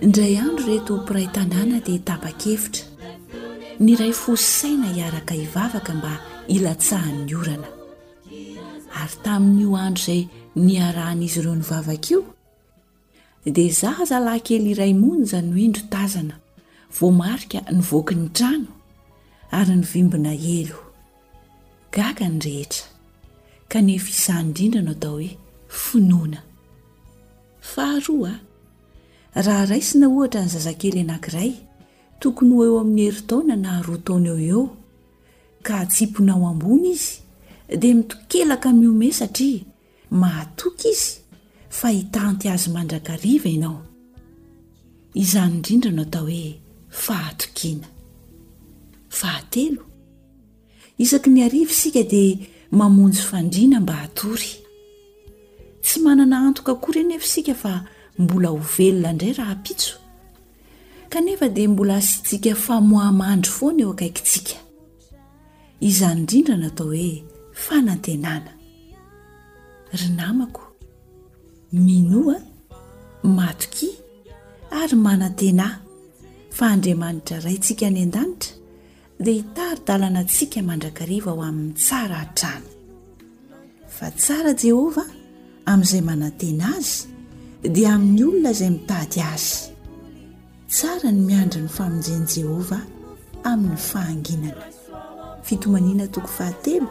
Indray andro ireto mpiray tanàna dia tapa-kevitra. Niray fo sy saina hiaraka hivavaka mba hilatsahan'ny orana. Ary tamin'io andro izay niarahan'izy ireo nivavaka io, dia zazalahy kely iray monja no indro tazana, voamarika nivoaky ny trano ary nivimbina elo. Gaga ny rehetra, kanefa izany indrindra no atao hoe finoana. Faharoa, raha raisina ohatra ny zazakely anankiray tokony ho eo amin'ny herintaona na roa taona eo eo ka atsipinao ambony izy dia mitokelaka mihomehy satria mahatoky izy fa hitanty azy mandrakariva ianao. Izany indrindra no atao hoe fahatokiana. Fahatelo, Isaky ny hariva isika dia mamonjy fandriana mba hatory. Tsy manana antoka akory anefa isika fa mbola ho velona indray rahampitso. Kanefa dia mbola asiantsika famoaha-mandry foana eo akaikintsika. Izany indrindra no atao hoe fanantenana. Ry namako, minoa, matokia ary manantena fa Andriamanitra Raintsika any an-danitra dia hitari-dalana antsika mandrakariva ho amin'ny tsara hatrany. Fa tsara Jehovah amin'izay manantena azy, dia amin'ny olona izay mitady azy. Tsara ny miandry ny famonjen'i Jehovah amin'ny fahanginana. Fitomaniana toko fahatelo.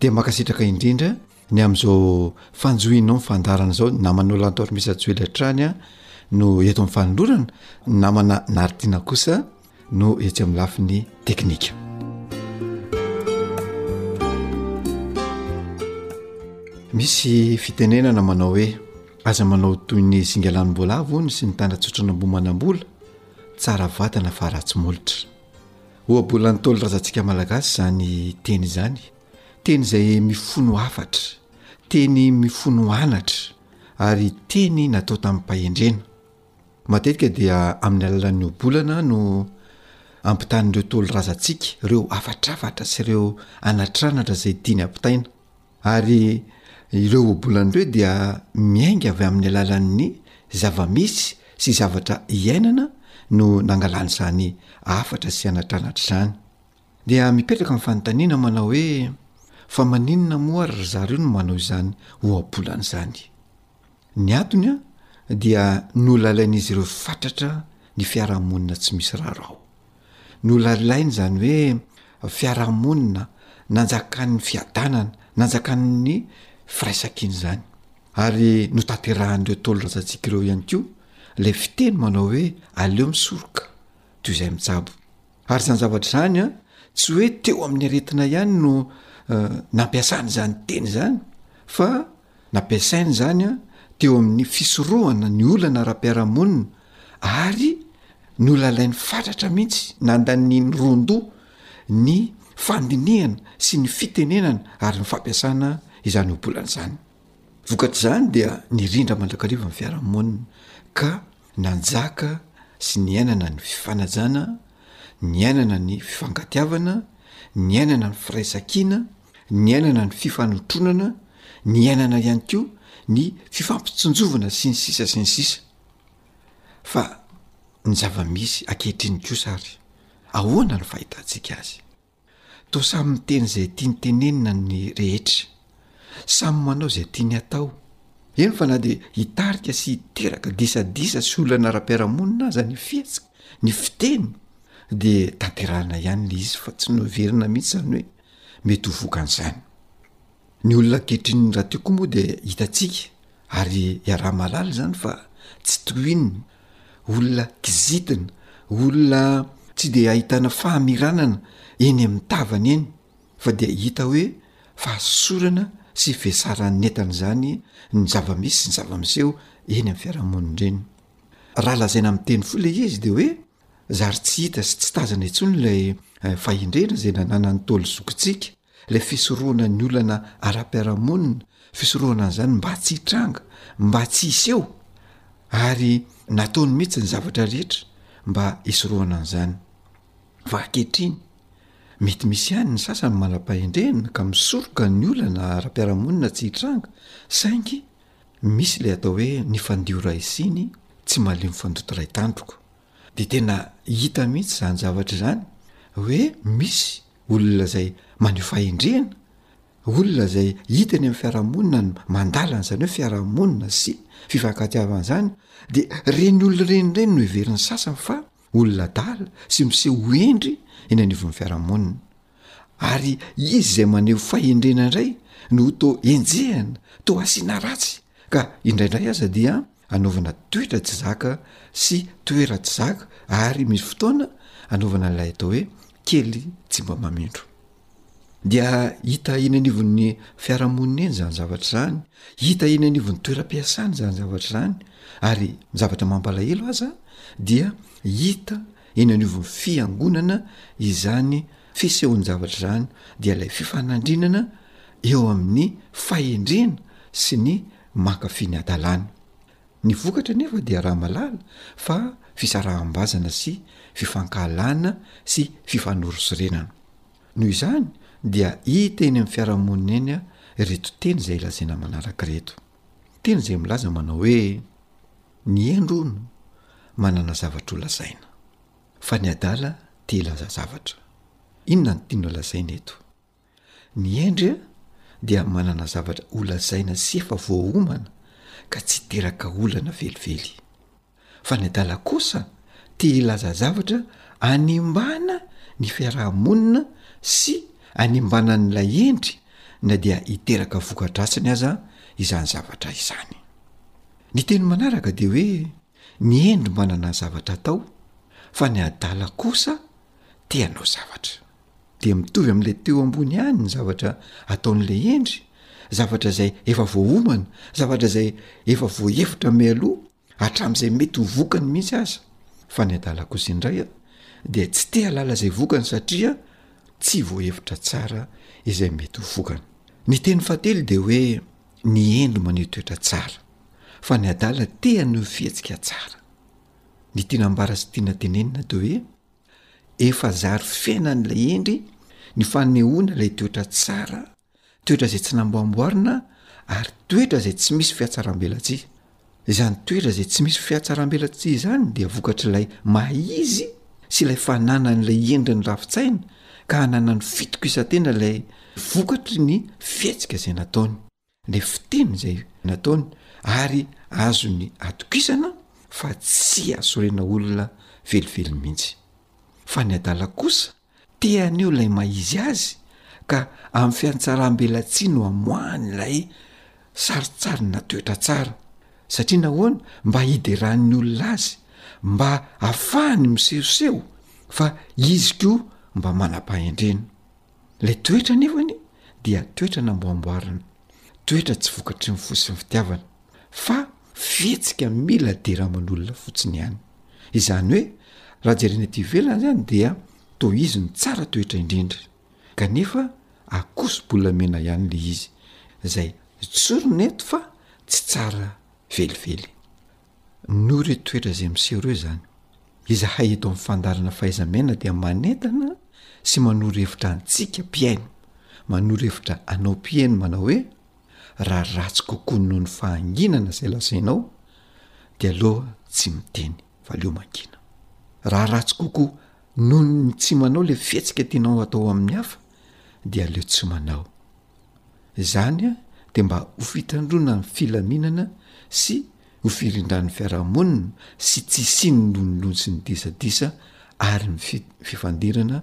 Dia mankasitraka indrindra ny amin'izao fanjohinao ny fandaharana izao namanao Lantor Misajoely hatrany an, no eto amin'ny fanolorana, ny namana Naritina kosa no etsy amin'ny lafiny teknika. Misy fitenenana manao hoe aza manao toy ny zinga lanim-boalavo hono sy ny tana tsotra an'amboa manam-bola, tsara vatana fa ratsy molotra. Ohabolan'ny Ntaolo razantsika Malagasy izany teny izany, teny izay mifono hafatra, teny mifono anatra ary teny natao tamim-pahendrena. Matetika dia amin'ny alalan'ny ohabolana no ampitan'ireo Ntaolo razantsika ireo hafatrafatra sy ireo anatranatra izay tiany ampitaina. Ary ireo ohabolana ireo dia miainga avy amin'ny alalan'ny zava-misy sy zavatra iainana no nangalany izany hafatra sy anatranatra izany. Dia mipetraka ny fanontaniana manao hoe, fa maninona moa ary ry zareo no manao izany ohabolana izany? Ny antony dia nolalain'izy ireo fatratra ny fiarahamonina tsy misy raharaho. Nolalainy izany hoe fiarahamonina nanjakan'ny fiadanana, nanjakan'ny firaisankina izany. Ary notaterahan'ireo Ntaolo Razantsika ireo ihany koa ilay fiteny manao hoe aleo misoroka toy izay mitsabo. Ary izany zavatra izany tsy hoe teo amin'ny aretina ihany no nampiasana izany teny izany fa Nampiasaina izany teo amin'ny fisorohana ny olana ara-piarahamonina ary nolalainy fatratra mihitsy, nandaniany roandoha ny fandinihana sy ny fitenenana ary ny fampiasana izany ohabolana izany. Vokatr'izany dia nirindra mandrakariva ny fiarahamonina ka nanjaka sy niainana ny fifanajana, niainana ny fifankatiavana, niainana ny firaisankina, niainana ny fifanotronana, niainana ihany koa ny fifampitsinjovana sy ny sisa sy ny sisa fa ny zava-misy ankehitriny kosa ary ahoana no fahitantsika azy? Toa samy miteny izay tiany tenenina ny rehetra, samy manao izay tiany atao. Eny fa na dia hitarika sy hiteraka disadisa sy olana ara-piarahamonina aza ny fihetsika, ny fiteny dia tanterahana ihany le izy fa tsy noheverina mihitsy izany hoe mety ho vokan'izany. Ny olona ankehitriny rahateo koa moa dia hitantsika ary iaraha-mahalala izany fa tsy tohinina, olona kizitina, olona tsy dia ahitana fahamiranana eny amin'ny tavany eny fa dia hita hoe fahasosorana sy fiasaran'ny entana izany ny zava-misy sy ny zava-miseho eny amin'ny fiarahamonina eny. Raha lazaina amin'ny teny fohy ilay izy dia hoe. Zary tsy hita sy tsy tazana intsony ilay fahendrena izay nananan'ny Ntaolo zokintsika, ilay fisorohana ny olana ara-piarahamonina, fisorohana an'izany mba tsy hitranga, mba tsy hiseho, ary nataony mihitsy ny zavatra rehetra mba hisorohana an'izany. Fa ankehitriny, mety misy ihany ny sasany manam-pahendrena ka misoroka ny olana ara-piarahamonina tsy hitranga, saingy misy ilay atao hoe ny fandio ray siny tsy malemy fandoto ray tandroka. de tena hita mihitsy izany zavatra izany hoe misy olona zay maneho fahendrena olona zay hita eny amn'ny fiarahamonina no mandala an'izany hoe fiarahamonina sy fifankatiavana zany de reny olona reny reny no heverin'ny sasany fa olona adala sy miseho hendry eny anivon'ny fiarahamonina ary izy izay maneho fahendrena indray no to enjehina to asiana ratsy ka indraindray aza dia anaovana toetra tsy zaka sy toera tsy zaka ary misy fotoana anaovana ilay atao hoe kely tsy mba mamindro dia hita eny anivon'ny fiarahamonina eny zany zavatra izany hita eny anivon'ny toeram-piasany zany zavatra izany ary ny zavatra mampalahelo aza dia hita Eny anivon'ny Fiangonana izany fisehoan-javatra izany dia ilay fifanandrinana eo amin'ny fahendrena sy ny mankafy ny hadalana. Ny vokatra anefa dia raha malala fa fisaraham-bazana sy fifankahalana sy fifanorisorenana. Noho izany dia hita eny amin'ny fiarahamonina eny ireto teny izay lazaina manaraka ireto. Teny izay milaza manao hoe, Ny hendry hono manana zavatra ho lazaina, fa ny adala te hilaza zavatra. Inona no tiana lazaina eto? Ny hendry dia manana zavatra ho lazaina sy efa voaomana ka tsy teraka olana velively. fa ny adala kosa te hilaza zavatra hanimbana ny fiaraha-monina sy hanimbana an'ilay hendry na dia hiteraka voka-dratsiny aza izany zavatra izany. Ny teny manaraka dia hoe ny hendry manana zavatra atao fa ny adala kosa te hanao zavatra. Dia mitovy amin'ilay teo ambony ihany ny zavatra ataon'ilay hendry, zavatra izay efa voaomana, zavatra izay efa voahevitra mialoha hatramin'izay mety ho vokany mihitsy aza fa ny adala kosa indray a dia tsy te halala izay vokany satria tsy voahevitra tsara izay mety ho vokany ny teny fahatelo dia hoe ny hendry maneho toetra tsara fa ny adala te haneho fihetsika tsara ny tiana ambara sy tiana tenenina dia hoe efa zary fiainan'ilay hendry ny fanehoana ilay toetra tsara toetra izay tsy namboamboarina ary toetra izay tsy misy fihatsaram-belatsihy. Izany toetra izay tsy misy fihatsaram-belatsihy izany dia vokatr'ilay maha izy sy ilay fananany ilay endriny rafi-tsaina ka ananany fitokisan-tena ilay vokatry ny fihetsika izay nataony, ilay fiteny izay nataony ary azony atokisana fa tsy hahasorena olona velively mihitsy. Fa ny adala kosa Tiany io ilay maha-izy azy ka amin'ny fiantsaram-belatsihy no amoahany ilay sarintsarina toetra tsara. Satria nahoana? Mba hideran'ny olona azy, mba hahafahany misehoseho fa izy koa mba manam-pahendrena. Ilay toetra anefany dia toetra namboamboarina, toetra tsy vokatry ny fo sy ny fitiavana. fa fihetsika mila deraman'olona fotsiny ihany izany hoe raha jerena ety ivelany zany dia to izy no tsara toetra indrindra kanefa akoso bolamena ihany le izy zay tsorina eto fa tsy tsara velively noho ireo toetra izay miseho ireo zany izahay eto amin'ny fandarana fahaizamiaina dia manentana sy manoro hevitra antsika mpihaino manoro hevitra anao mpihaino manao hoe raha ratsy kokoa noho ny fahanginana izay lazainao de aleoa tsy miteny fa aleo mangina raha ratsy kokoa noho ny tsy manao le fihetsika tianao hatao amin'ny hafa de aleo tsy manao izany a de mba ho fitandroana ny filaminana sy ho firindran'ny fiarahamonina sy tsy isian'ny lonilony sy ny disadisa ary ny fi- fifandirana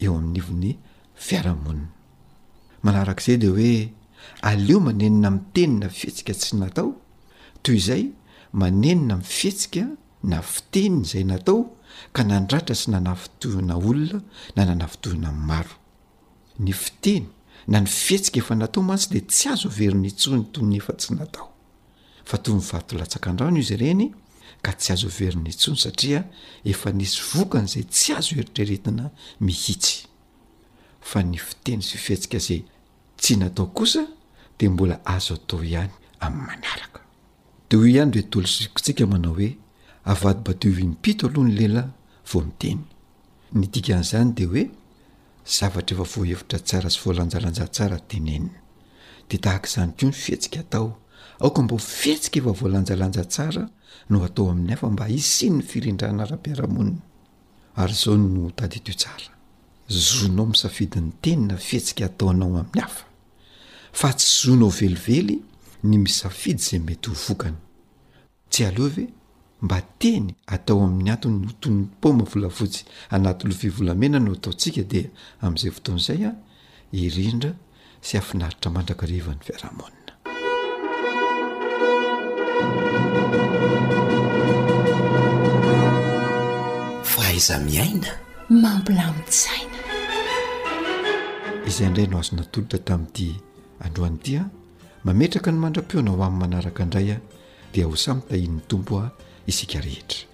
eo amin'nivon'ny fiarahamonina Manarak'izay dia hoe aleo manenina amin'ny teny na fihetsika tsy natao toy izay manenina amin'ny fihetsika na fiteny izay natao ka nandratra sy nanafintohina olona na nanafintohina amin'ny maro. Ny fiteny na ny fihetsika efa natao mantsy dia tsy azo averina intsony toy ny efa tsy natao fa toy ny vato latsakan-drano izy ireny ka tsy azo averina intsony satria efa nisy vokany izay tsy azo eritreretina mihitsy. fa ny fiteny sy fihetsika izay tsy natao kosa dia mbola azo atao ihany amin'ny manaraka. Dia hoy ihany ry tolozontsika manao hoe, avadibadiho impito aloha ny lela vao miteny. Ny dikan'izany dia hoe zavatra efa voahevitra tsara sy voalanjalanja tsara tenenina. Dia tahaka izany koa ny fihetsika atao, aoka mba ho fihetsika efa voalanjalanja tsara no atao amin'ny hafa mba hisian'ny firindrana ara-piarahamonina. Ary izao no tadidio tsara, zonao misafidy ny teny na fihetsika ataonao amin'ny hafa, fa tsy zonao velively ny misafidy izay mety ho vokany. Tsy aleo ve mba teny atao amin'ny antony ny ho toy ny paoma volafotsy anaty lovia volamena no ataontsika dia amin'izay fotoana izay an, irindra sy hafinaritra mandrakariva ny fiarahamonina. Fahaiza-miaina mampilamin-tsaina. Izay indray no azo natolotra tamin'ity androany ity a. Mametraka ny mandra-pihaona ho amin'ny manaraka indray a, dia ho samy tahian'ny Tompo a isika rehetra.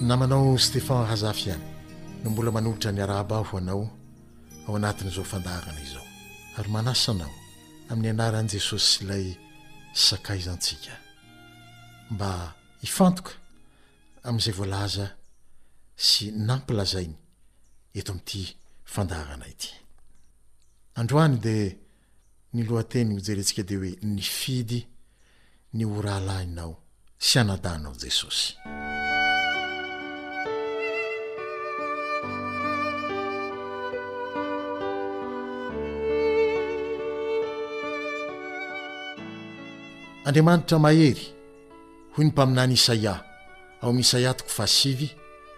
Namanao Stephan Hazafy ihany no mbola manolotra ny arahaba ho anao ao anatin'izao fandaharana izao ary manasa anao amin'ny anaran'i Jesosy sy ilay Sakaizantsika mba hifantoka amin'izay voalaza sy nampilazainy eto amin'ity fandaharana ity. Androany dia Ny lohateny hojerentsika dia hoe Nifidy ny ho rahalahinao sy anadahinao Jesosy. Andriamanitra mahery, hoy ny mpaminany Isaia ao amin'ny Isaia toko fahasivy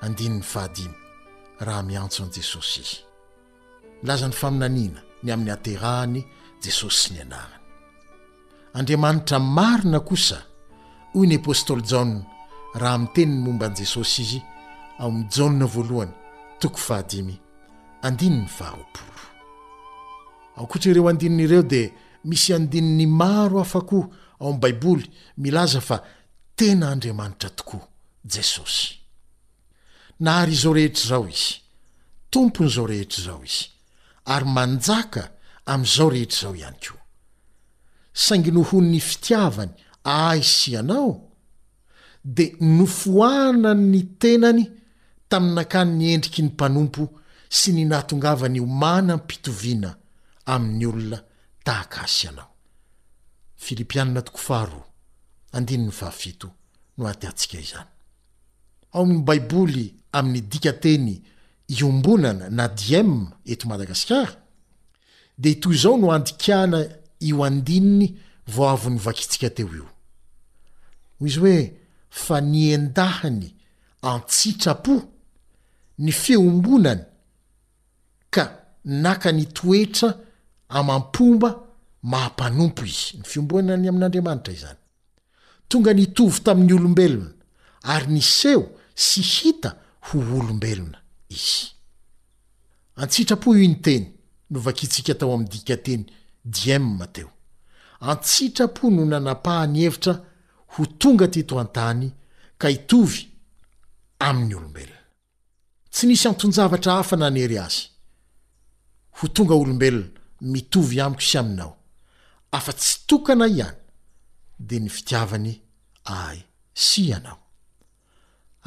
andininy fahadimy, raha miantso an'i Jesosy izy. Milaza ny faminaniana ny amin'ny haterahan'i Jesosy sy ny anarany. Andriamanitra marina kosa, hoy ny apostoly Jaona raha miteny ny momba an'i Jesosy izy ao amin'ny Jaona voalohany toko fahadimy andininy faharoapolo. Ankoatra ireo andininy ireo dia misy andininy maro hafa koa ao amin'ny Baiboly milaza fa tena Andriamanitra tokoa Jesosy. Nahary izao rehetra izao Izy. Tompon'izao rehetra izao Izy, ary manjaka amin'izao rehetra izao ihany koa. Saingy nohon'ny fitiavany ahy sy ianao, dia nofoanany ny tenany tamin'akany ny endriky ny mpanompo sy ny nahatongavany ho manam-pitoviana amin'ny olona tahaka ahy sy ianao. Filipianina toko faharoa, andininy fahafito no ahitantsika izany. Ao amin'ny Baiboly amin'ny dikanteny iombonana na diem eto Madagasikara dia toy izao no andikana io andininy vao avy novakintsika teo io. Hoy izy hoe, Fa niendahiny an-tsitrapo ny fiombonany ka naka ny toetra amam-pomba maha mpanompo izy. Ny fiombonany amin'Andriamanitra izany. Tonga nitovy tamin'ny olombelona ary niseho sy hita ho olombelona Izy. An-tsitrapo io ny Teny novakintsika tao amin'ny dikanteny diem teo. An-tsitrapo no nanapahany hevitra ho tonga teto an-tany ka hitovy amin'ny olombelona. Tsy nisy anton-javatra hafa nanery azy ho tonga olombelona mitovy amiko sy aminao, afa-tsy tokana ihany dia ny fitiavany ahy sy ianao.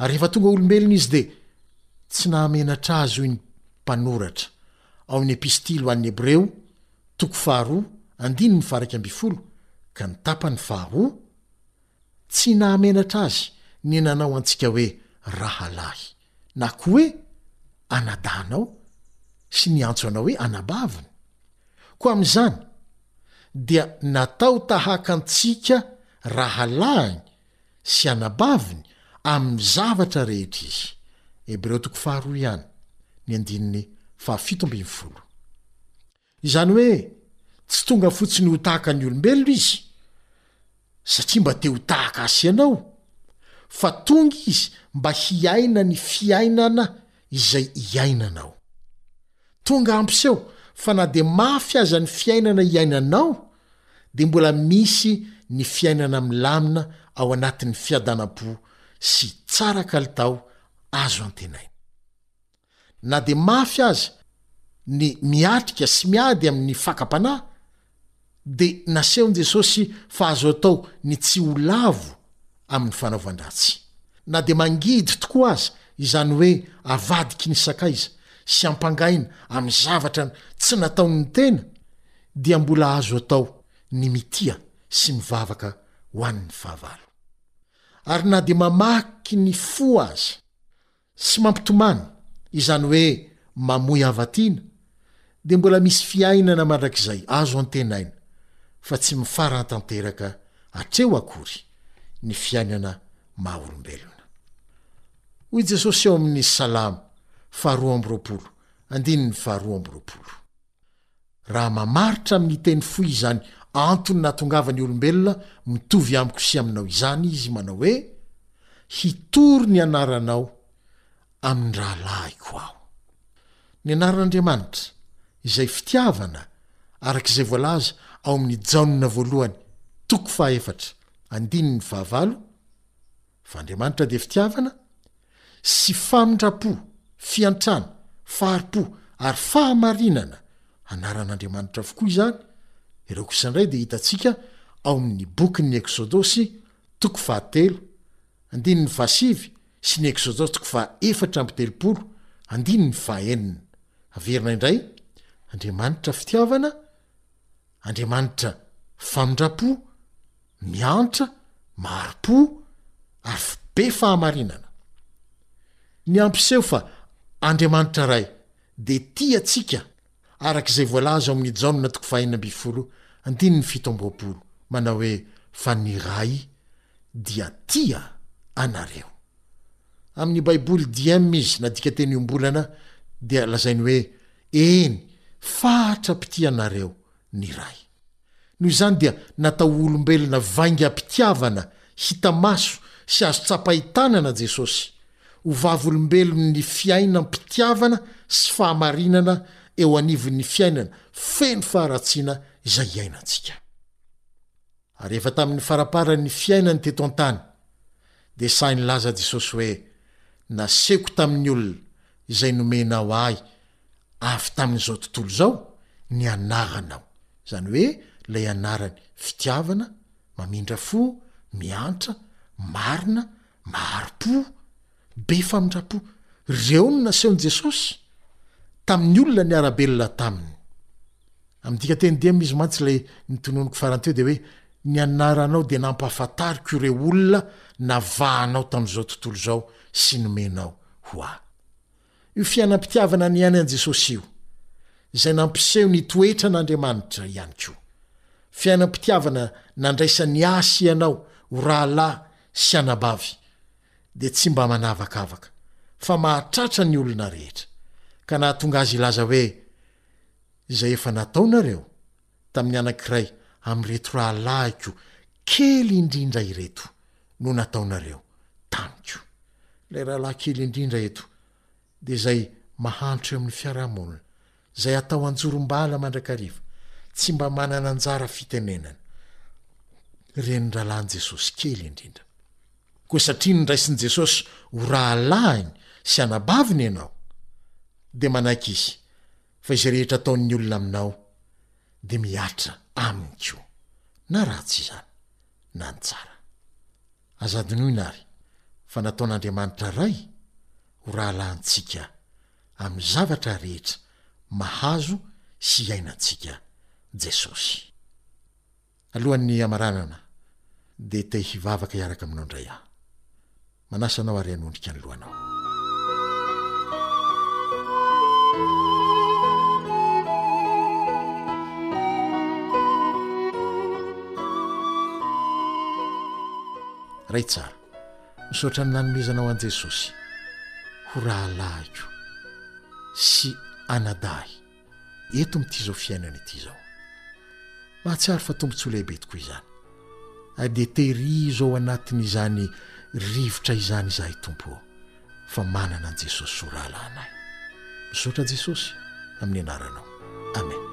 Ary rehefa tonga olombelona izy dia tsy nahamenatra azy hoy ny mpanoratra ao amin'ny Epistily ho an'ny Hebreo, toko faharoa, andininy faha-iraika ambin'ny folo ka ny tapany faharoa, Tsy nahamenatra azy ny nanao antsika hoe rahalahy, na koa hoe anadahinao, sy niantso anao hoe anabaviny. Koa amin'izany, dia natao tahaka antsika rahalahiny sy anabaviny amin'ny zavatra rehetra izy. Hebreo toko faharoa ihany, ny andininy fahafito ambin'ny folo. Izany hoe tsy tonga fotsiny ho tahaka ny olombelona izy, satria mba te ho tahaka ahy sy ianao, fa tonga izy mba hiaina ny fiainana izay iainanao. Tonga hampiseho fa na dia mafy aza ny fiainana iainanao, dia mbola misy ny fiainana milamina ao anatin'ny fiadanam-po sy tsara kalitao azo antenaina. Na dia mafy aza ny miatrika sy miady amin'ny fakam-panahy, dia nasehon'i Jesosy fa azo atao ny tsy ho lavo amin'ny fanaovan-dratsy. Na dia mangidy tokoa aza izany hoe avadiky ny sakaiza sy ampangaina amin'ny zavatra tsy nataon'ny tena, dia mbola azo atao ny mitia sy mivavaka ho an'ny fahavalo. Ary na dia mamaky ny fo aza, Tsy mampitomany, izany hoe mamoy havatiana, dia mbola misy fiainana mandrakizay azo antenaina, fa tsy mifaran tanteraka hatreo akory ny fiainana maha olombelona. Hoy i Jesosy ao amin'ny Salamo faharoa amby roapolo, andininy faharoa amby roapolo. Raha mamaritra amin'ny teny fohy izany antony nahatongavan'ny olombelona mitovy amiko sy aminao izany izy manao hoe, Hitory ny anaranao amin'ny rahalahiko aho. Ny anaran'Andriamanitra, izay fitiavana, araka izay voalaza ao amin'ny Jaona voalohany, toko fahaefatra, andininy fahavalo, fa Andriamanitra dia fitiavana, sy famindram-po, fiantrana, fahari-po ary fahamarinana anaran'Andriamanitra avokoa izany, ireo kosa indray dia hitantsika ao amin'ny bokin'ny Eksodosy, toko fahatelo, andininy fahasivy sy ny Eksodosy toko fahaefatra amby telopolo, andininy fahaenina. Averina indray, Andriamanitra fitiavana, Andriamanitra famindram-po, miantra, mari-po, ary be fahamarinana. Ny ampiseho fa Andriamanitra Ray dia tia antsika araka izay voalaza ao amin'ny Jaona toko fahenina ambin'ny folo andininy fito amby roapolo manao hoe fa ny Ray dia tia anareo. Amin'ny Baiboly DIEM izy nadika teny iombolana dia lazainy hoe eny fahatra-pitia anareo ny Ray. Noho izany dia natao ho olombelona vaingam-pitiavana hita maso sy azo tsapain-tanana Jesosy, ho vavolombelon'ny fiainam-pitiavana sy fahamarinana eo anivon'ny fiainana feno faharatsiana izay iainantsika. Ary efa tamin'ny faraparan'ny fiainany teto an-tany dia sahy nilaza Jesosy hoe, Nasehoko tamin'ny olona izay nomenao ahy avy tamin'izao tontolo izao ny anaranao, izany hoe ilay anarany fitiavana, mamindra fo, miantra, marina, mahari-po, be famindram-po. Ireo no nasehon'i Jesosy tamin'ny olona niara-belona taminy. Amin'ny dikanteny dia izy mantsy ilay notononiko farany teo dia hoe ny anaranao dia nampahafantariko ireo olona navahanao tamin'izao tontolo izao sy nomenao ho ahy. Io fiainam-pitiavana ny an'i Jesosy io, izay nampiseho ny toetran' Andriamanitra, ihany koa. Fiainam-pitiavana nandraisan'i ahy sy ianao ho rahalahy sy anabavy, dia tsy mba manavakavaka, fa mahatratra ny olona rehetra, ka nahatonga azy hilaza hoe, Izay efa nataonareo, Tamin'ny anankiray amin'ireto rahalahiko kely indrindra ireto no nataonareo tamiko. Ilay rahalahy kely indrindra eto dia izay mahantra eo amin'ny fiarahamonina, izay atao anjorom-bala mandrakariva, tsy mba manana anjara fitenenana. Renin-drahalahiny Jesosy kely indrindra. Koa satria nondraisin'i Jesosy ho rahalahiny sy anabaviny ianao, dia manaiky Izy Fa izay rehetra ataon'ny olona aminao, dia mihatra aminy koa, na ratsy izany, na ny tsara. Aza adinoina àry fa nataon'Andriamanitra Ray ho rahalahintsika amin'ny zavatra rehetra mahazo sy iainantsika Jesosy. Alohan'ny hamaranana dia te hivavaka hiaraka aminao indray aho. Manasa anao ary hanondrika ny lohanao. Ray tsara, misaotra ny nanomezanao an'i Jesosy ho rahalahiko sy anadahy. Eto amin'ity izao fiainana ity izao. Mahatsiaro fa tombontsoa lehibe tokoa izany. Ary dia tehirizo ao anatin'izany rivotra izany izahay Tompo ô, fa manana an'i Jesosy soa rahalahy anay. Misaotra Jesosy amin'ny anaranao. Amen.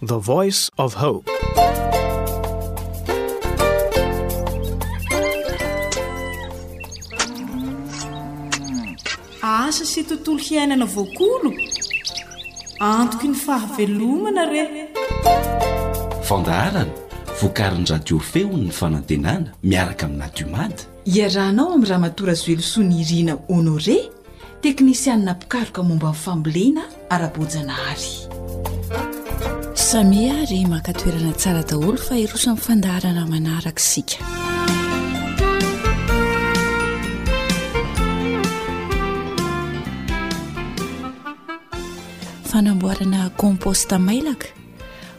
The Voice of Hope. Asa sy tontolo hiainana voakolo. Antoky ny fahavelomana re. Fandaharana vokarin'ny Radio Feon'ny Fanantenana miaraka amin'ny Nadiomad. Iarahanao amin'i Ramatoa Razoelosoa Nirina Honoré, teknisianina mpikaroka momba ny fambolena ara-boajanahary. Samia ary maka toerana tsara daholo fa hiroso amin'ny fandaharana manaraka isika. Fanamboarana compost mailaka,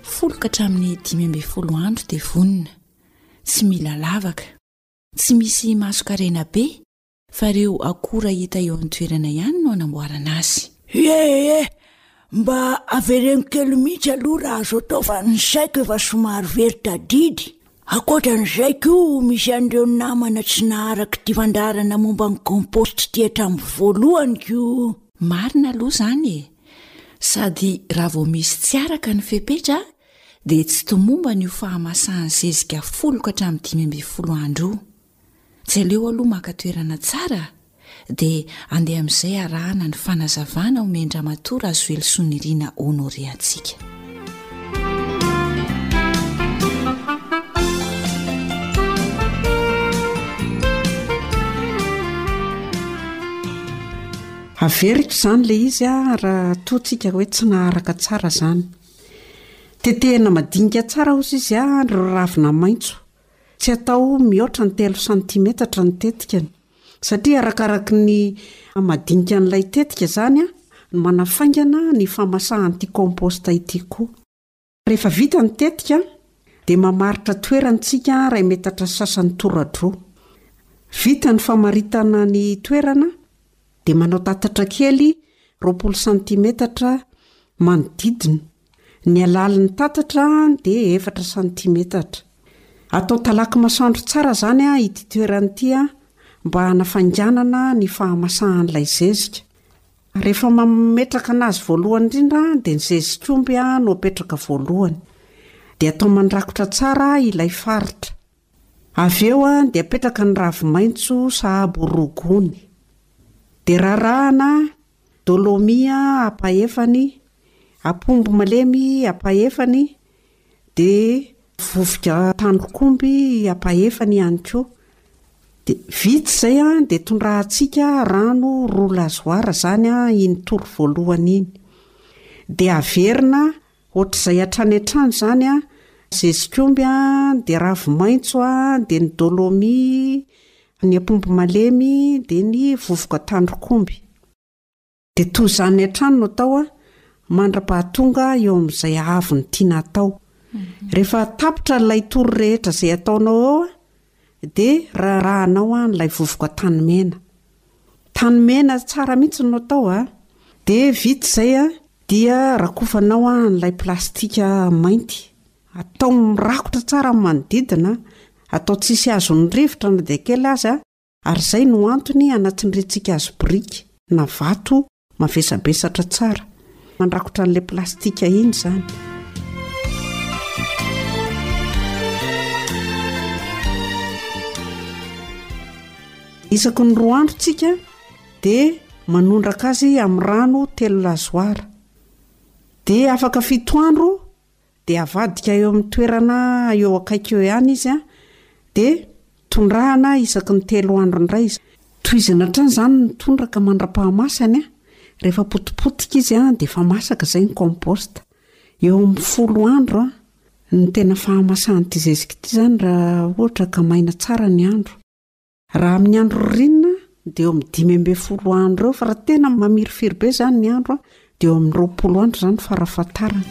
folo ka hatramin'ny dimy ambin'ny folo andro dia vonona. Tsy mila lavaka. Tsy misy masonkarena be fa ireo akora hita eo an-toerana ihany no anamboarana azy. Ie ie! Mba avereno kely mihitsy aloha raha azo atao fa ny saiko efa somary very tadidy. Ankoatran'izay koa misy an'ireo namana tsy naharaka ity fandaharana momba ny compost ity hatramin'ny voalohany koa. Marina aloha izany e! Sady raha vao misy tsy araka ny fepetra dia tsy tomombana io fahamasahan'ny zezika folo ka hatramin'ny dimy ambin'ny folo andro io. Jereo aloha maka toerana tsara dia andeha amin'izay arahana ny fanazavana omen-dRamatoa Razoelisonirina Honoré antsika. Averiko izany ilay izy raha toa tsika hoe tsy naharaka tsara izany. Tetehina madinika tsara hozy izy ary ravina maitso. Tsy atao mihoatra ny telo santimetatra ny tetikany, satria arakaraky ny madinikan'ilay tetika izany no manafaingana ny famasahan'ity compost ity koa. Rehefa vita ny tetika dia mamaritra toerany tsika iray metatra sy sasany toradroa. Vita ny famaritana ny toerana dia manao tatatra kely roapolo santimetatra manodidina, ny halalin'ny tatatra dia efatra santimetatra. Atao talaky masoandro tsara izany ity toerana ity mba hanafainganana ny fahamasahan'ilay zezika. Rehefa mametraka anazy voalohany indrindra dia ny zezik'omby no apetraka voalohany. Dia atao mandrakotra tsara ilay faritra. Avy eo dia apetraka ny ravi-maitso sahabo roa gony. Dia rarahana dolomia ampahefany, apomby malemy ampahefany, dia vovoka tandrok'omby ampahefany ihany koa. Dia vita izay dia tondrahantsika rano roa lazoara izany iny tory voalohany iny. Dia averina Ohatr'izay hatrany hatrany izany an! Zezikomby an, dia ravimaitso an, dia ny dolomi, ny ampombo malemy, dia ny vovoka tandrokomby. Dia toy izany hatrany no atao an, mandra-pahatonga eo amin'izay haavon'ny tiana hatao. Rehefa tapitra ilay tory rehetra izay ataonao eo an, Dia raharahanao an ilay vovoka tany mena. Tany mena tsara mihitsy no atao a! Dia vita izay an, dia rakofanao an ilay plastika mainty. Atao mirakotra tsara ny manodidina an, atao tsisy azon'ny rivotra na dia kely aza, ary izay no antony hanatsindriantsika azy biriky na vato Mavesabesatra tsara. Mandrakotra an'ilay plastika iny izany. Isaky ny roa andro tsika dia manondraka azy amin'ny rano telo lazoara. Dia afaka fito andro dia avadika eo amin'ny toerana eo akaiky eo ihany izy an, dia tondrahana isaky ny telo andro indray izy, tohizana hatrany izany ny tondraka mandra-pahamasany an, rehefa potipotika izy an dia efa masaka izay ny compost, eo amin'ny folo andro an no tena fahamasahan'ity zezika ity izany raha ohatra ka maina tsara ny andro. Raha amin'ny andro ririnina dia eo amin'ny dimy ambin'ny folo andro eo fa raha tena mamirifiry be izany ny andro dia eo amin'ny roapolo andro izany farafatarany.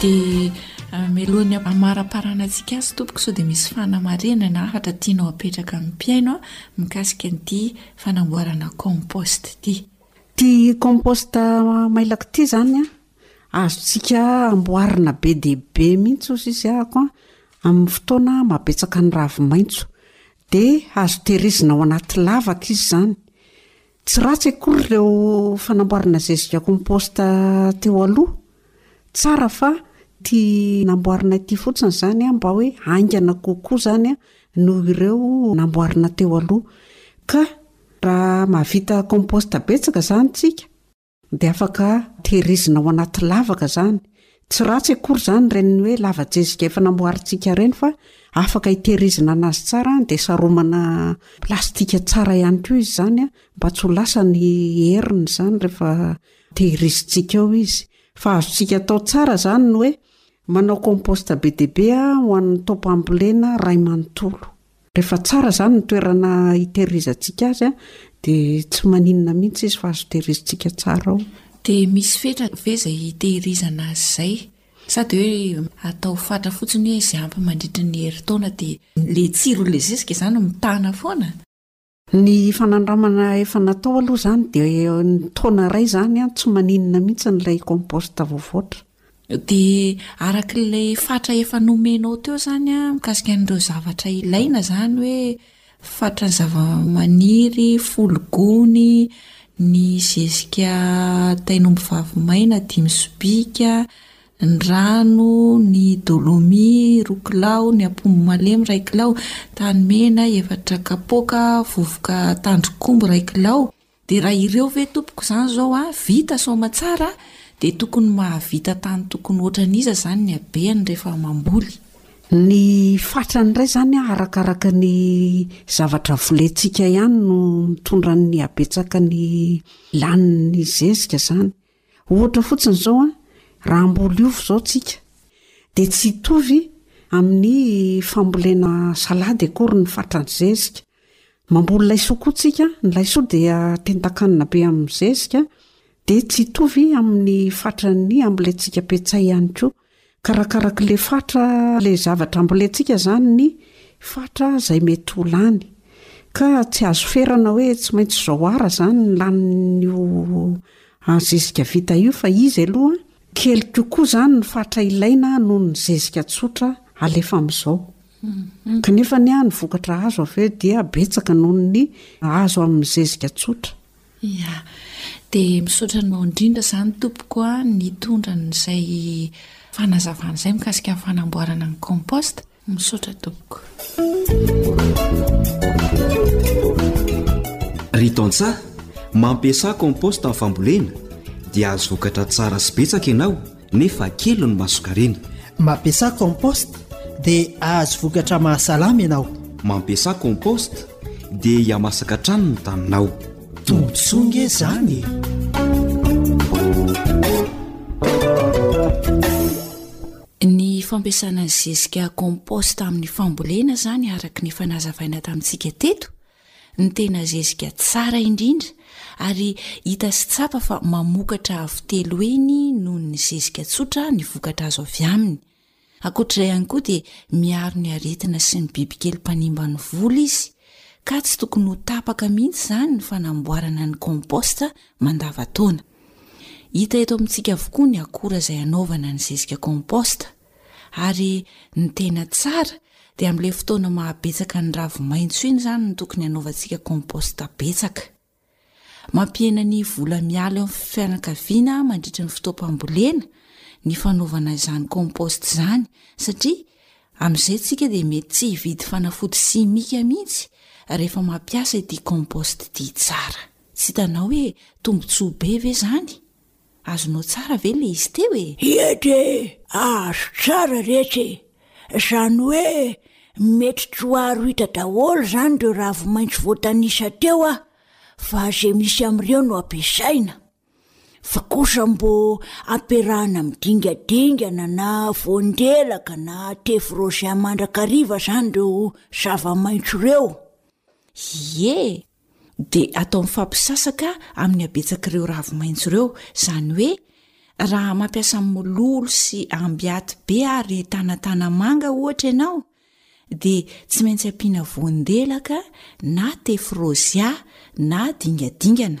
Dia Ah, melohan'ny amaraparana antsika azy tompoko sao dia misy fanamarinana ahatra tianao apetraka amin'ny mpiaino mikasika an'ity fanamboarana compost ity tia compost mailaka ity izany a Azontsika amboarina be dia be mihitsy hoy izy ahako amin'ny fotoana mahabetsaka ny ravi-maitso. Dia azo tehirizina ao anaty lavaka izy izany. Tsy ratsy akory ireo fanamboarana zezika compost teo aloha. Tsara fa ity namboarina ity fotsiny izany mba hoe haingana kokoa izany noho ireo namboarina teo aloha. Ka raha mahavita compost betsaka izany isika, Dia afaka tehirizina ao anaty lavaka izany. Tsy ratsy akory izany ireny hoe lava-jezika efa namboarintsika ireny fa afaka hitehirizina an'azy tsara dia saromana plastika tsara ihany koa izy izany mba tsy ho lasa ny heriny izany rehefa tehirizintsika ao izy. Fa azontsika atao tsara izany ny hoe manao compost be dia be ho an'ny taom-pambolena iray manontolo. Rehefa tsara izany ny toerana hitehirizantsika azy dia tsy maninona mihitsy izy fa azo tehirizitsika tsara ao. Dia misy fetra ve izay hitehirizana azy izay? Sa dia hoe atao fatra fotsiny hoe izay ampy mandritra ny herintaona dia. Ilay tsirony ilay zezika izany mitana foana? Ny fanandramana efa natao aloha izany dia ny taona iray izany tsy maninona mihitsy ilay compost voavoatra. Dia araka ilay fatra efa nomenao teo izany mikasika an'ireo zavatra ilaina izany hoe fatran'ny zavamaniry, folo gony, ny zezika tain'ombivavy maina dimy sobika, ny rano, ny dolomy, roa kilao, ny apombo malemy, iray kilao, tany mena, efatra kapoaka, vovoka tandrok'omby, iray kilao. Dia raha ireo ve tompoko izany izao an, vita soamatsara an, dia tokony mahavita tany tokony ohatran'iza izany ny habeany rehefa mamboly? Ny fatrany indray izany an, arakaraka ny zavatra volentsika ihany no mitondra ny habetsaky ny lanin'ny zezika izany. Ohatra fotsiny izao an, raha hamboly ovy izao tsika dia tsy hitovy amin'ny fambolena salady akory ny fatran'ny zezika. Mamboly laisoa koa tsika, ny laisoa dia tentan-kanina be amin'ny zezika dia tsy hitovy amin'ny fatran'ny ambolentsika petsay ihany koa. Karakarak'ilay fatra ilay zavatra ambolentsika izany ny fatra izay mety ho lany. Ka tsy azo ferana hoe tsy maintsy izao Ar izany ny lanin'io an zezika vita io fa izy aloha kely kokoa izany ny fatra ilaina noho ny zezika tsotra alefa amin'izao. Kanefa ny vokatra azo avy eo dia betsaka noho ny azo amin'ny zezika tsotra. Ya. Dia misaotra anao indrindra izany tompoko a, nitondra an'izay fanazavana izay mikasika ny fanamboarana ny compost. Misaotra tompoko. Ry tantsaha, mampiasà compost amin'ny fambolena dia azo vokatra tsara sy betsaka ianao nefa kely ny masokarena. Mampiasà compost dia hahazo vokatra mahasalama ianao. Mampiasà compost dia hihamasaka hatrany ny taninao. Tombontsoa nge izany e! Ny fampiasana ny zezika compost amin'ny fambolena izany araka ny efa nazavaina tamintsika teto Ny tena zezika tsara indrindra ary hita sy tsapa fa mamokatra avo telo heny noho ny zezika tsotra ny vokatra azo avy aminy. Ankoatr'izay ihany koa dia miaro ny aretina sy ny bibikely mpanimba ny voly izy ka tsy tokony ho tapaka mihitsy izany ny fanamboarana ny compost mandavantaona. Hita eto amintsika avokoa ny akora izay hanaovana ny zezika compost. Ary ny tena tsara dia amin'ilay fotoana mahabetsaka ny ravi-maitso iny izany no tokony hanaovantsika compost betsaka. Mampihena ny vola miala eo amin'ny fianakaviana mandritra ny fotoam-pambolena ny fanaovana izany compost izany satria amin'izay isika dia mety tsy hividy fanafody simika mihitsy rehefa mampiasa ity compost ity tsara. Tsy hitanao hoe tombontsoa be ve izany? Azonao tsara ve ilay izy teo e? Ie dia azo tsara retsy e! Izany hoe mety tsy ho aro hita daholo izany ireo ravi-maitso voatanisa teo aho fa izay misy amin'ireo no ampiasaina fa kosa mbo ampiarahana amin'ny dingadingana na voandelaka na thé frozen mandrakariva izany ireo zava-maitso ireo. Ie, dia atao mifampisasaka amin'ny habetsak'ireo ravi-maitso ireo, izany hoe raha mampiasa mololo sy ambiaty be ary tanatanamanga ohatra ianao, dia tsy maintsy ampiana voandelaka na tefrozia na dingadingana,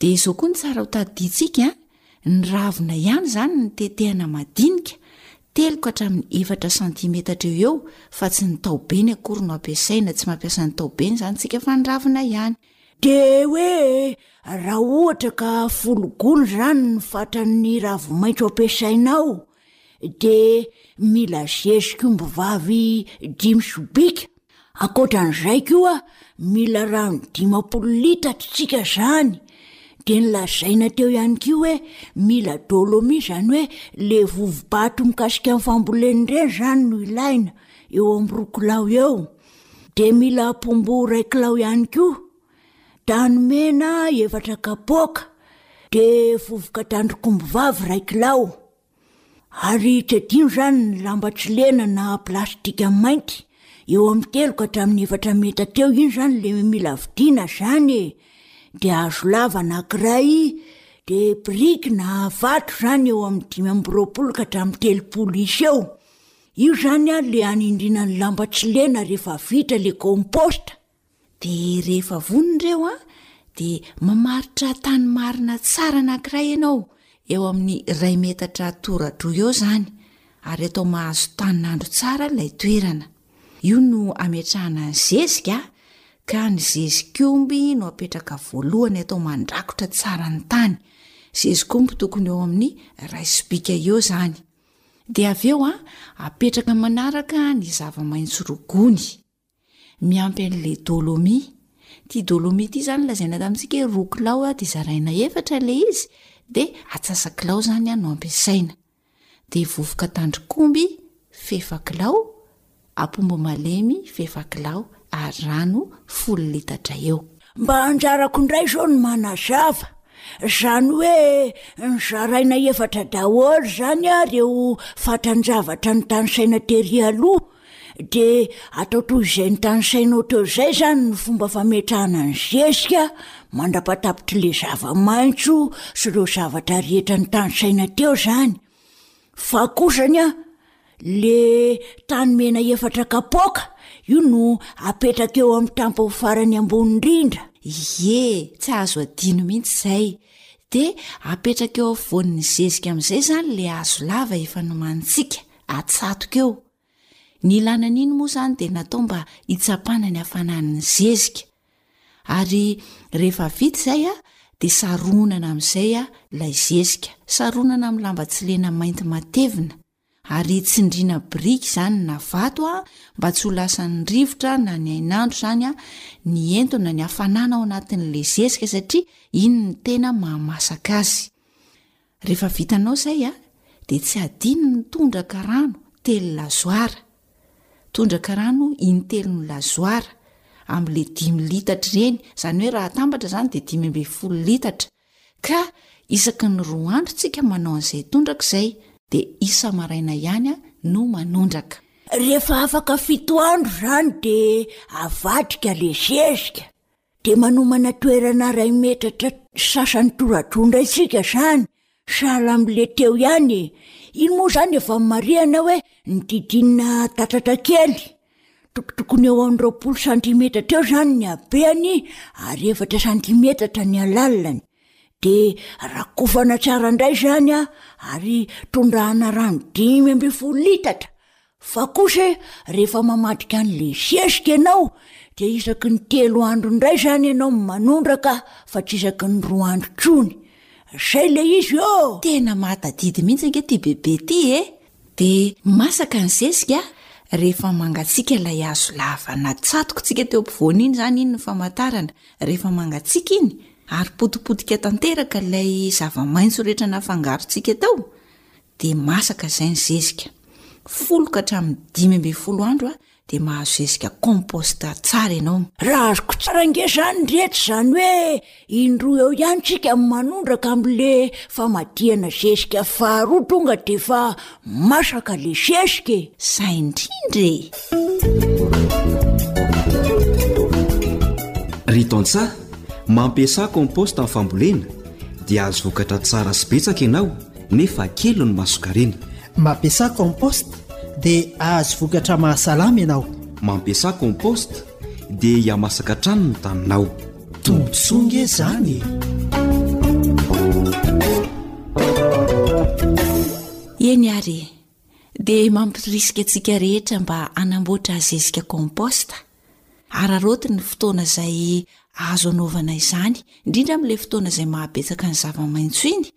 Dia izao koa ny tsara ho tadidintsika, ny ravina ihany izany no tetehana madinika, telo ka hatramin'ny efatra santimetatra eo eo fa tsy ny taobeny akory no ampiasaina, tsy mampiasa ny taobeny izany isika fa ny ravina ihany. Dia hoe raha ohatra ka folo goul rany ny fatran'ny ravi-maitso ampiasainao de mila zezik'omby vavy dimy sobika, ankoatran'izay koa mila rano dimampolo litatra tsika zany, de nolazaina teo ihany koa hoe mila dolomie zany hoe le vovobato mikasika ny fambolena ireny zany no ilaina eo amin'ny roa kilao eo, de mila apombo iray kilao ihany koa, Dranomena efatra kapoaka, dia vovoka tandrok'ombivavy iray kilao. Ary tsy adino izany ny lamba tsy lena na plastika mainty, eo amin'ny telo ka hatramin'ny efatra meta teo iny izany le mila vidiana izany e, dia hazo lava anankiray, dia biriky na vato izany eo amin'ny dimy amby roapolo ka hatramin'ny telopolo isa eo. Io izany le hanindriana ny lamba tsy lena rehefa vita le kaomposta. De rehefa vonona ireo an, de mamaritra tany marina tsara anankiray ianao eo amin'ny iray metatra tora-droa eo izany, ary atao mahazo tanin'andro tsara ilay toerana. Io no ametrahana ny zezika, ka ny zezik'omby no apetraka voalohany atao mandrakotra tsara ny tany. Zezik'omby tokony eo amin'ny iray sobika eo izany. Dia avy eo an, apetraka manaraka ny zava-maitso roa gony. Miampy an'ilay dôlômy. Ity dôlômy ity izany lazaina tamintsika hoe roa kilao a, dia zaraina efatra ilay izy, dia atsasakilao izany a no ampiasaina. Dia vovoka tandrok'omby fefakilao, apombo malemy fefakilao ary rano folo litatra eo. Mba anjarako indray izao ny manazava. Izany hoe nozaraina efatra daholo izany a ireo fatran-javatra notanisaina tery aloha. De atao toy izay notanisainao teo izay izany ny fomba fametrahana ny zezika mandrapatapitr'ilay zava-maitso sy ireo zavatra rehetra notanisaina teo izany. Fa kosa anie an, le tany mena efatra kapoaka, io no apetraka eo amin'ny tampony farany ambony indrindra. Ie, tsy azo adino mihitsy izay. De apetraka eo afovoan'ny zezika amin'izay izany le hazo lava efa nomanintsika. atsatoka eo. Ny ilana an'iny moa izany dia natao mba hitsapana ny hafanan'ny zezika. Ary rehefa vita izay a, dia saronana amin'izay a ilay zezika, saronana amin'ny lamba tsy lena mainty matevina, ary tsindriana biriky izany na vato a, mba tsy ho lasan'ny rivotra na ny hainandro izany a, ny entona ny hafanana ao anatin'ilay zezika satria iny ny tena mahamasaka azy. Rehefa vitanao izay dia tsy adino ny tondraka rano telo lazoara, tondraka rano intelony lazoara, amin'ilay dimy litatra ireny, izany hoe raha atambatra izany dia dimy ambin'ny folo litatra, ka isaky ny roa andro isika manao an'izay tondraka izay, dia isa-maraina ihany no manondraka. Rehefa afaka fito andro izany dia avadika ilay zezika, Dia manomana toerana iray metatra sasany toradroa indray isika izany, sahala amin'ilay teo ihany e! Iny moa izany efa marihana hoe nodidinina tatatra kely. Tokotokony eo amin'ny roapolo santimetatra eo izany ny habehany ary efatra santimetatra ny halalany. Dia rakofana tsara indray izany ary tondrahana rano dimy ambin'ny folo litatra, Fa kosa e, rehefa mamadika an'le zezika ianao dia isaky ny telo andro indray izany ianao no manondraka fa tsy isaky ny roa andro intsony. Izay ilay izy ô! Tena mahatadidy mihitsy ange ity bebe ity e! Dia masaka ny zezika rehefa mangatsiaka ilay hazo lava natsatokontsika teo ampovoany iny izany, iny ny famantarana, rehefa mangatsiaka iny ary potipotika tanteraka ilay zava-maitso rehetra nafangarontsika tao dia masaka izay ny zezika. Folo ka hatramin'ny dimy ambin'ny folo andro dia mahazo zezika compost tsara ianao. Raha azoko tsara ange izany ry hetra izany hoe indroa eo ihany tsika no manondraka amin'le famadihana zezika faharoa tonga dia efa masaka le zezika e! Zay indrindra e! Ry tantsaha, mampiasà compost amin'ny fambolena dia azo vokatra tsara sy betsaka ianao. nefa kely ny mason-karena. Mampiasà compost dia hahazo vokatra mahasalama ianao. Mampiasà compost dia hihamasaka hatrany ny taninao. Tombontsoa nge izany e! Eny ary e! Dia mampirisika antsika rehetra mba hanamboatra zezika compost. Araraoty ny fotoana izay azo anaovana izany, indrindra amin'ilay fotoana izay mahabetsaka ny zava-maitso iny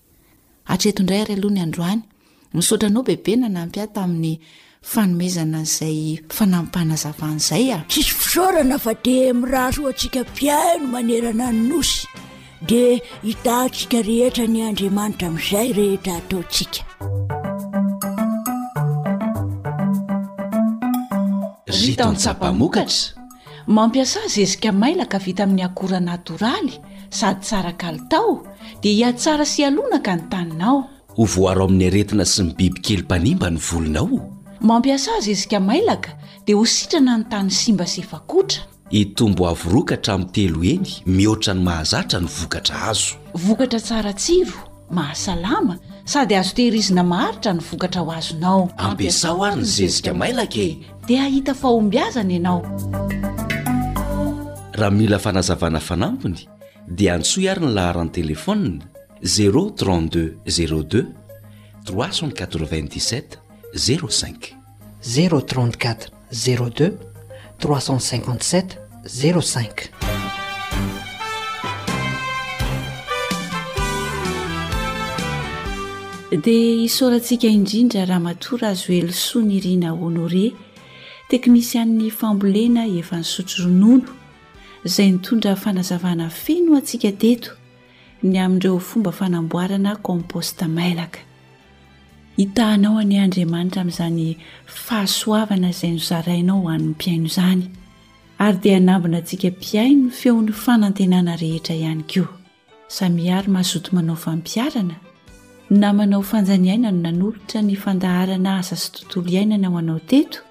Hatreto indray ary aloha ny androany. Misaotra anao bebe nanampy ahy tamin'ny fanomezana an'izay fanampim-panazavana izay a! Tsisy fisaorana fa dia mirary ho antsika mpihaino manerana ny Nosy dia hitahantsika rehetra ny Andriamanitra amin'izay rehetra ataontsika. Rita an-tsapamokatra. Mampiasà zezika mailaka vita amin'ny akora natoraly sady tsara kalitao dia hihatsara sy hialonaka ny taninao. Ho voaro amin'ny aretina sy ny bibikely mpanimba ny volonao. Mampiasà zezika mailaka dia ho sitrana ny tany simba sy efa kotra. Hitombo avo roa ka hatramin'ny telo heny mihoatra ny mahazatra ny vokatra azo. Vokatra tsara tsiro. mahasalama sady azo tehirizina maharitra ny vokatra ho azonao. Ampiasao ary ny zezika mailaka e! Dia hahita fahombiazana ianao. Raha mila fanazavana fanampiny dia antsoy ary ny laharan'ny telefaonina zéro trente deux zéro deux trois cent quatre-vingt-dix-sept zéro cinq. Zéro trente-quatre. 02 357 05. dia hisaorantsika indrindra ramatoa razoelisoa ny rina honore teknisian'ny fambolena efa nysotro ronono izay nitondra fanazavana feno antsika teto ny amin'ireo fomba fanamboarana komposta mailaka Hitaha anao anie Andriamanitra amin'izany fahasoavana izay nozarainao ho an'ny mpihaino izany, ary dia hanambina antsika mpihaino ny feon'ny fanantenana rehetra ihany koa. Samia ary mazoto manao fampiharana na manao fanjaniaina no nanolotra ny fandaharana Asa sy Tontolo Iainana ho anao teto,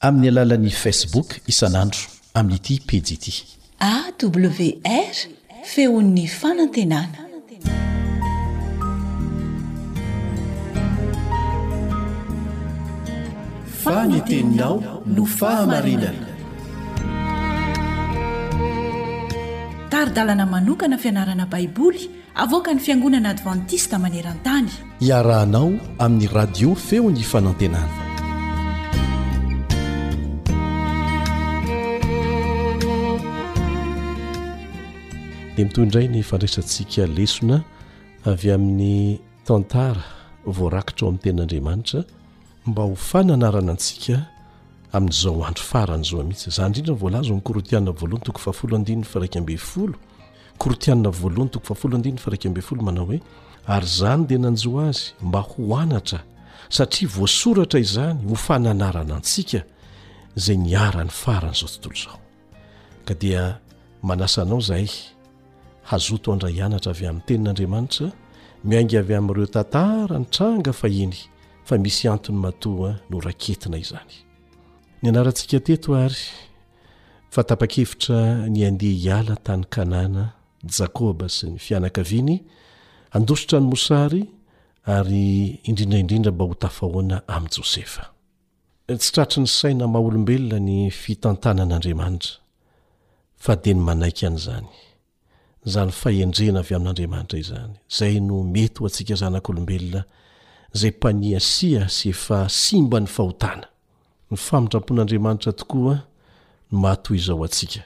Amin'ny alalan'ny Facebook isan'andro amin'ity pejy ity. AWR, Feon'ny fanantenana. Fa ny teninao no fahamarinana. Tari-dalana manokana fianarana Baiboly Avoakan'ny Fiangonana Advantista maneran-tany. Iarahanao amin'ny Radio Feon'ny Fanantenana. Dia mitohy indray ny fandraisantsika lesona avy amin'ny tantara voarakitra ao amin'ny tenin'Andriamanitra mba ho fananarana antsika amin'izao andro farany izao mihitsy. Izany indrindra no voalaza ao amin'ny Korintiana voalohany toko fahafolo andininy firaika ambin'ny folo Korintianina voalohany toko fahafolo andininy faraika ambin'ny folo manao hoe ary izany dia nanjo azy mba ho anatra satria voasoratra izany ho fananarana antsika izay niharan'ny faran'izao tontolo izao ka dia manasa anao izahay hazoto andray anatra avy amin'ny tenin'andriamanitra miainga avy amin'ireo tantara ny tranga fahiny fa misy antony matoa noraketina izany ny anarantsika teto ary fa tapa-kevitra ny handeha hiala tany Kanana Jakoba sy ny fianakaviany handositra ny mosary ary indrindra indrindra mba ho tafahoana amin'i Josefa. Tsy tratry ny saina maha-olombelona ny fitantanan'Andriamanitra, fa dia ny manaiky an'izany. izany fahendrena avy amin'Andriamanitra izany, izay no mety ho antsika zanak'olombelona izay mpaniasia sy efa simban'ny fahotana. Ny famindrampon'Andriamanitra tokoa no maha toy izao antsika,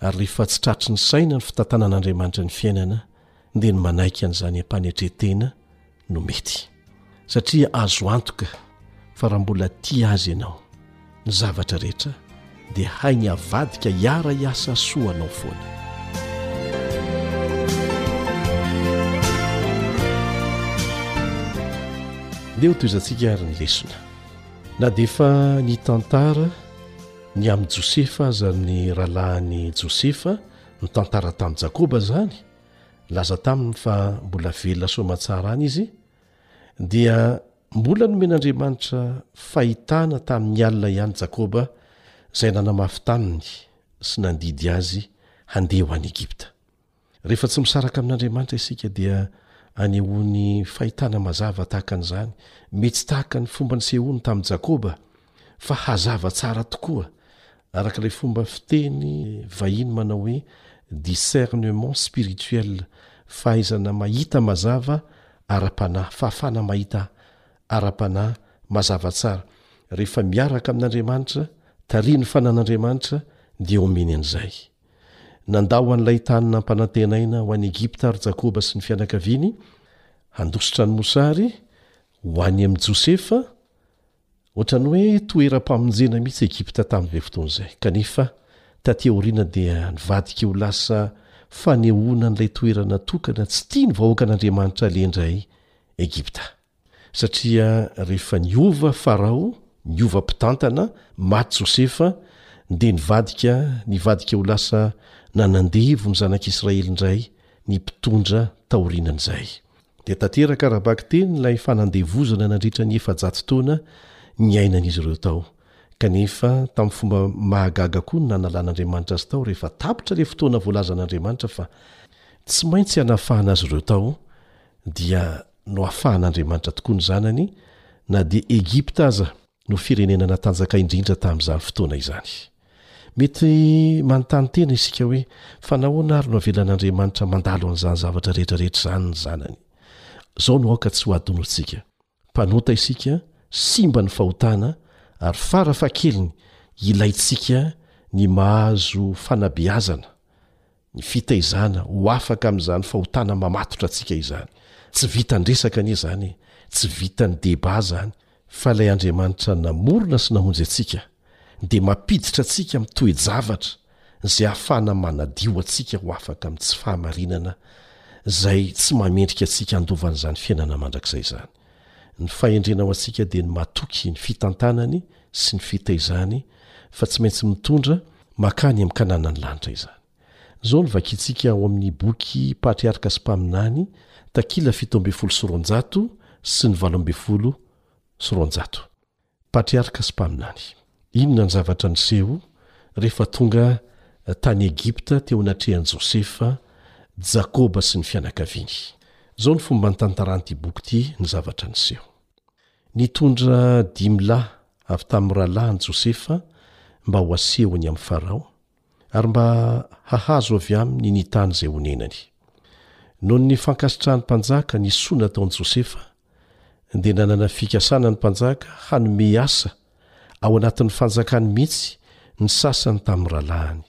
ary rehefa tsy tratry ny saina ny fitantanan'Andriamanitra ny fiainana, dia ny manaiky an'izany ampanetren-tena no mety satria azo antoka fa raha mbola tia azy ianao ny zavatra rehetra dia hainy avadika hiara hiasa soa anao foana dia ho toizantsika ary ny lesona na dia efa ny tantara ny amin'i josefa aza ny rahalahiny josefa ny tantara tamin'i jakoba zany laza taminy fa mbola velona soamatsara any izy dia mbola nomen'andriamanitra fahitana tamin'ny alina ihany jakoba izay nanamafy taminy sy nandidy azy handeha ho any egipta rehefa tsy misaraka amin'andriamanitra isika dia anehoany fahitana mazava tahaka an'izany mety tsy tahaka ny fomba ny sehony tamin'i jakoba Fa hazava tsara tokoa, araka ilay fomba fiteny vahiny manao hoe discernement spirituel, fahaizana mahita mazava ara-panahy, fahafahana mahita ara-panahy mazava tsara. Rehefa miaraka amin'Andriamanitra, tarihin'ny fanan'Andriamanitra, dia omeny an'izay. Nandao an'ilay tany nampanantenaina ho an'i Egypta àry Jakoba sy ny fianakaviany, handositra ny mosary ho any amin'i Josefa, Ohatran'ny hoe toeram-pamonjena mihitsy Egypta tamin'izay fotoana izay, kanefa taty aoriana dia nivadika ho lasa fanehoana an'ilay toerana tokana tsy tia ny vahoakan'Andriamanitra aleha indray Egypta. Satria rehefa niova Farao, niova mpitantana, maty Josefa, dia nivadika, nivadika ho lasa nanandevo ny zanak'Israely indray ny mpitondra taorianan'izay. dia tanteraka ara-bakiteny ilay fanandevozana nandritra ny efajato taona niainan'izy ireo tao, kanefa tamin'ny fomba mahagaga koa no nanalan'Andriamanitra azy tao rehefa tapitra ilay fotoana voalazan'Andriamanitra fa tsy maintsy hanafahana azy ireo tao, dia noafahan'Andriamanitra tokoa ny zanany na dia Egypta aza. no firenena natanjaka indrindra tamin'izany fotoana izany. Mety manontany tena isika hoe, Fa nahoana àry no avelan'Andriamanitra mandalo an'izany zavatra rehetrarehetra izany ny Zanany? Izao no aoka tsy ho hadinontsika, Mpanota isika, simba ny fahotana, ary fara fahakeliny ilaintsika ny mahazo fanabeazana Ny fitaizana ho afaka amin'izany fahotana mamatotra antsika izany. Tsy vitan-dresaka anie izany e, tsy vitan'ny débat izany, fa ilay Andriamanitra namorona sy namonjy antsika dia mampiditra antsika amin'ny toe-javatra izay ahafahana manadio antsika ho afaka amin'ny tsy fahamarinana izay tsy mahamendrika antsika handova an'izany fiainana mandrakizay izany. Ny fahendrena ho antsika dia ny matoky ny fitantanany sy ny fitaizany fa tsy maintsy mitondra makany amin'ny kananan'ny lanitra izany. Izao no vakintsika ao amin'ny boky Patriarka sy Mpaminany, takila fito ambin'ny folo sy roanjato sy ny valo ambin'ny folo sy roanjato. Patriarka sy mpaminany. Inona ny zavatra niseho rehefa tonga tany Egypta teo anatrehan'i Josefa, Jakoba sy ny fianakaviany? Izao no fomba nitantaran'ity boky ity ny zavatra niseho. Nitondra dimy lahy avy tamin'ny rahalahin'i Josefa mba ho asehony amin'i Farao, ary mba hahazo avy aminy ny tany izay honenany. Noho ny fankasitrahan'ny mpanjaka ny soa nataon'i Josefa, dia nanana fikasana ny mpanjaka hanome asa ao anatin'ny fanjakany mihitsy ny sasany tamin'ny rahalahiny.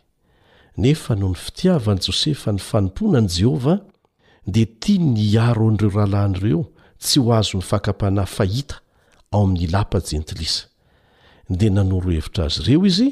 Nefa noho ny fitiavan'i Josefa ny fanompoana an'i Jehovah, dia tiany ny hiaro an'ireo rahalahiny ireo tsy ho azon'ny fakam-panahy fahita ao amin'ny lapa jentilisa. Dia nanoro hevitra azy ireo izy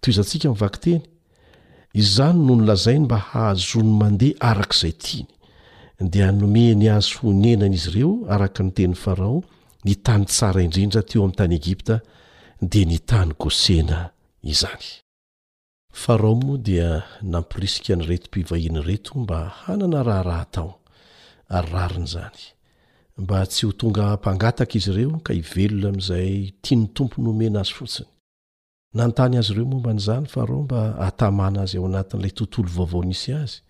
Tohizantsika ny vakiteny, Izany no nolazainy mba hahazoany mandeha araka izay tiany. Dia nomeny azy ho nenan'izy ireo, araka ny tenin'i Farao, ny tany tsara indrindra teo amin'ny tany Egypta, dia ny tany Gosena izany. Farao moa dia namporisika an'ireto mpivahiny ireto mba hanana raharaha atao, ary rariny izany. Mba tsy ho tonga mpangataka izy ireo, ka hivelona amin'izay tian'ny tompony omena azy fotsiny. Nanontany azy ireo momba an'izany Farao mba hahatamana azy ao anatin'ilay tontolo vaovao nisy azy.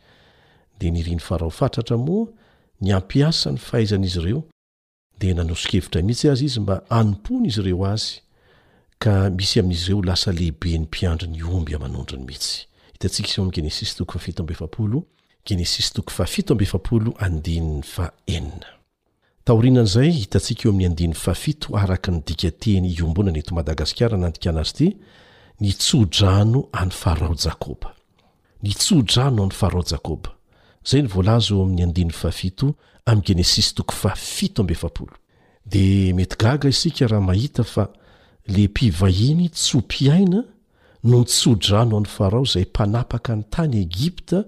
Dia nirin'i Farao fatratra moa ny hampiasa ny fahaizan'izy ireo, dia nanosokevitra mihitsy aza izy mba hanompoany izy ireo azy, ka misy amin'izy ireo lasa lehiben'ny mpiandry ny omby aman'ondriny mihitsy. Hitantsika izao amin'ny Genesisy toko fahafito amby efapolo, Genesisy toko fahafito amby efapolo andininy fahenina. Taorian'izay, hitantsika eo amin'ny andininy fahafito araka ny dikateny iombonana eto Madagasikara nandikana azy ity, Ny tso-drano an'i Farao Jakoba. Ny tso-drano an'i Farao Jakoba. Izay no voalaza eo amin'ny andininy fahafito amin'ny Genesisy toko fahafito amby efapolo. Dia mety gaga isika raha mahita fa ilay mpivahiny tso-piaina no nitso-drano an'i Farao izay mpanapaka ny tany Egypta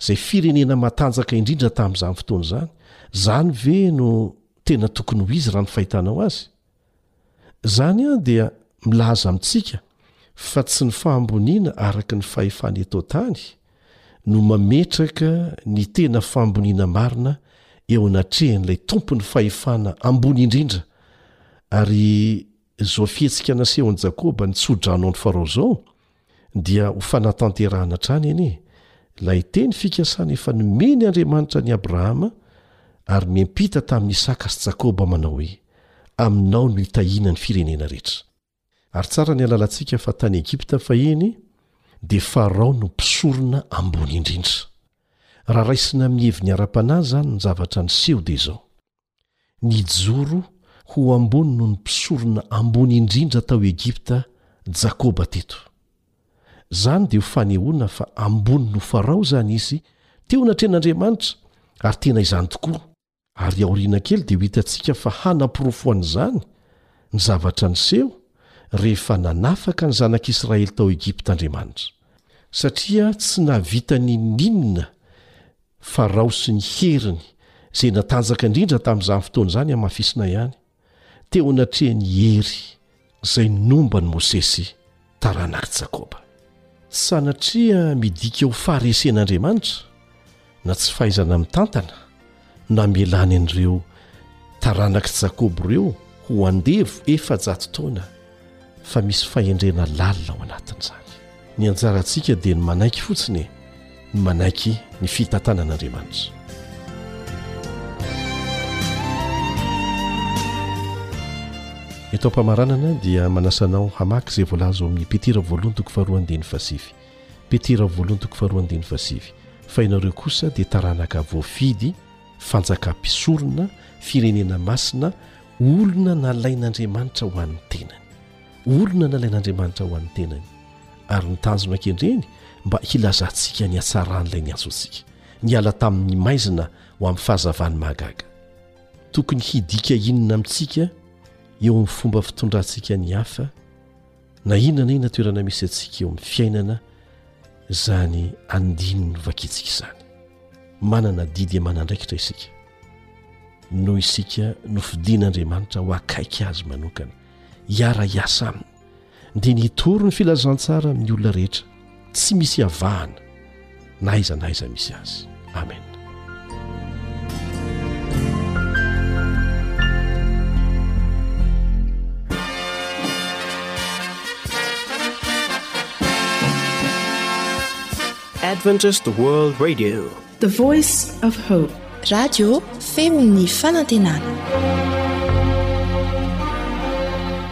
izay firenena matanjaka indrindra tamin'izany fotoana izany, izany ve no tena tokony ho izy raha ny fahitanao azy? Izany dia milaza amintsika fa tsy ny fahamboniana araka ny fahefana eto an-tany no mametraka ny tena fahamboniana marina eo anatrehan'ilay Tompon'ny fahefana ambony indrindra ary Izao fihetsika nasehon'i Jakoba ny tsodrano andro farao izao dia ho fanatanterahana hatrany anie ilay teny fikasana efa nomeny Andriamanitra an'i Abrahama ary niampita tamin'i Isaka sy Jakoba manao hoe, Aminao no hitahiana ny firenena rehetra. Ary tsara ny halalantsika fa tany Egypta fahiny dia Farao no mpisorona ambony indrindra. Raha raisina amin'ny heviny ara-panahy izany ny zavatra niseho dia izao. Nijoro ho ambony noho ny Mpisorona Ambony Indrindra tao Egypta Jakoba teto. Izany dia ho fanehoana fa ambony noho Farao izany izy teo anatrehan'Andriamanitra, ary tena izany tokoa. Ary aoriana kely dia ho hitantsika fa hanaporofoan'izany ny zavatra niseho rehefa nanafaka ny zanak'Israely tao Egypta Andriamanitra. Satria tsy nahavita n'inon'inona Farao sy ny heriny, izay natanjaka indrindra tamin'izany fotoana izany hamafisinay any, teo anatrehan'i Hery, izay nomba an'i Mosesy, taranak'i Jakoba. Tsy sanatria midika ho faharesen'Andriamanitra, na tsy fahaizana mitantana, no namelany an'ireo taranak'i Jakoba ireo ho andevo efajato taona, fa misy fahendrena lalina ao anatin'izany. Ny anjarantsika dia ny manaiky fotsiny e, ny manaiky ny fitantanan'Andriamanitra. Eto am-pamaranana dia manasa anao hamaky izay voalaza ao amin'ny Petera voalohany toko faharoa andininy fahasivy. Petera voalohany toko faharoa andininy fahasivy. Fa ianareo kosa dia taranaka voafidy, fanjaka mpisorona, firenena masina, Olona nalain'Andriamanitra ho an'ny tenany. Olona nalain'Andriamanitra ho an'ny tenany. Ary ny tanjona kendreny mba hilazantsika ny hatsaran'ilay niantso antsika, niala tamin'ny maizina ho amin'ny fahazavany mahagaga. Tokony hidika inona amintsika eo amin'ny fomba fitondrantsika ny hafa? Na inona na inona toerana misy antsika eo amin'ny fiainana izany andininy novakintsika izany. Manana dia dia manandraikitra isika noho isika nofidin'Andriamanitra ho akaiky azy manokana, hiara-hiasa aminy, dia ny hitory ny filazantsara amin'ny olona rehetra. tsy misy avahana na aiza na aiza misy azy amen adventist world radio The Voice of Hope. Radio feon'ny fanantenana.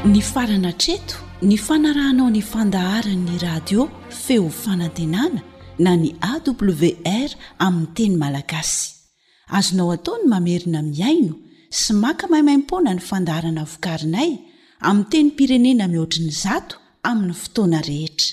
Nifarana hatreto ny fanarahanao ny fandaharan'ny radio feo fanantenana na ny AWR amin'ny teny malagasy. Azonao atao ny mamerina mihaino sy maka maimaimpoana ny fandaharana vokarinay amin'ny tenim-pirenena mihoatry ny zato amin'ny fotoana rehetra.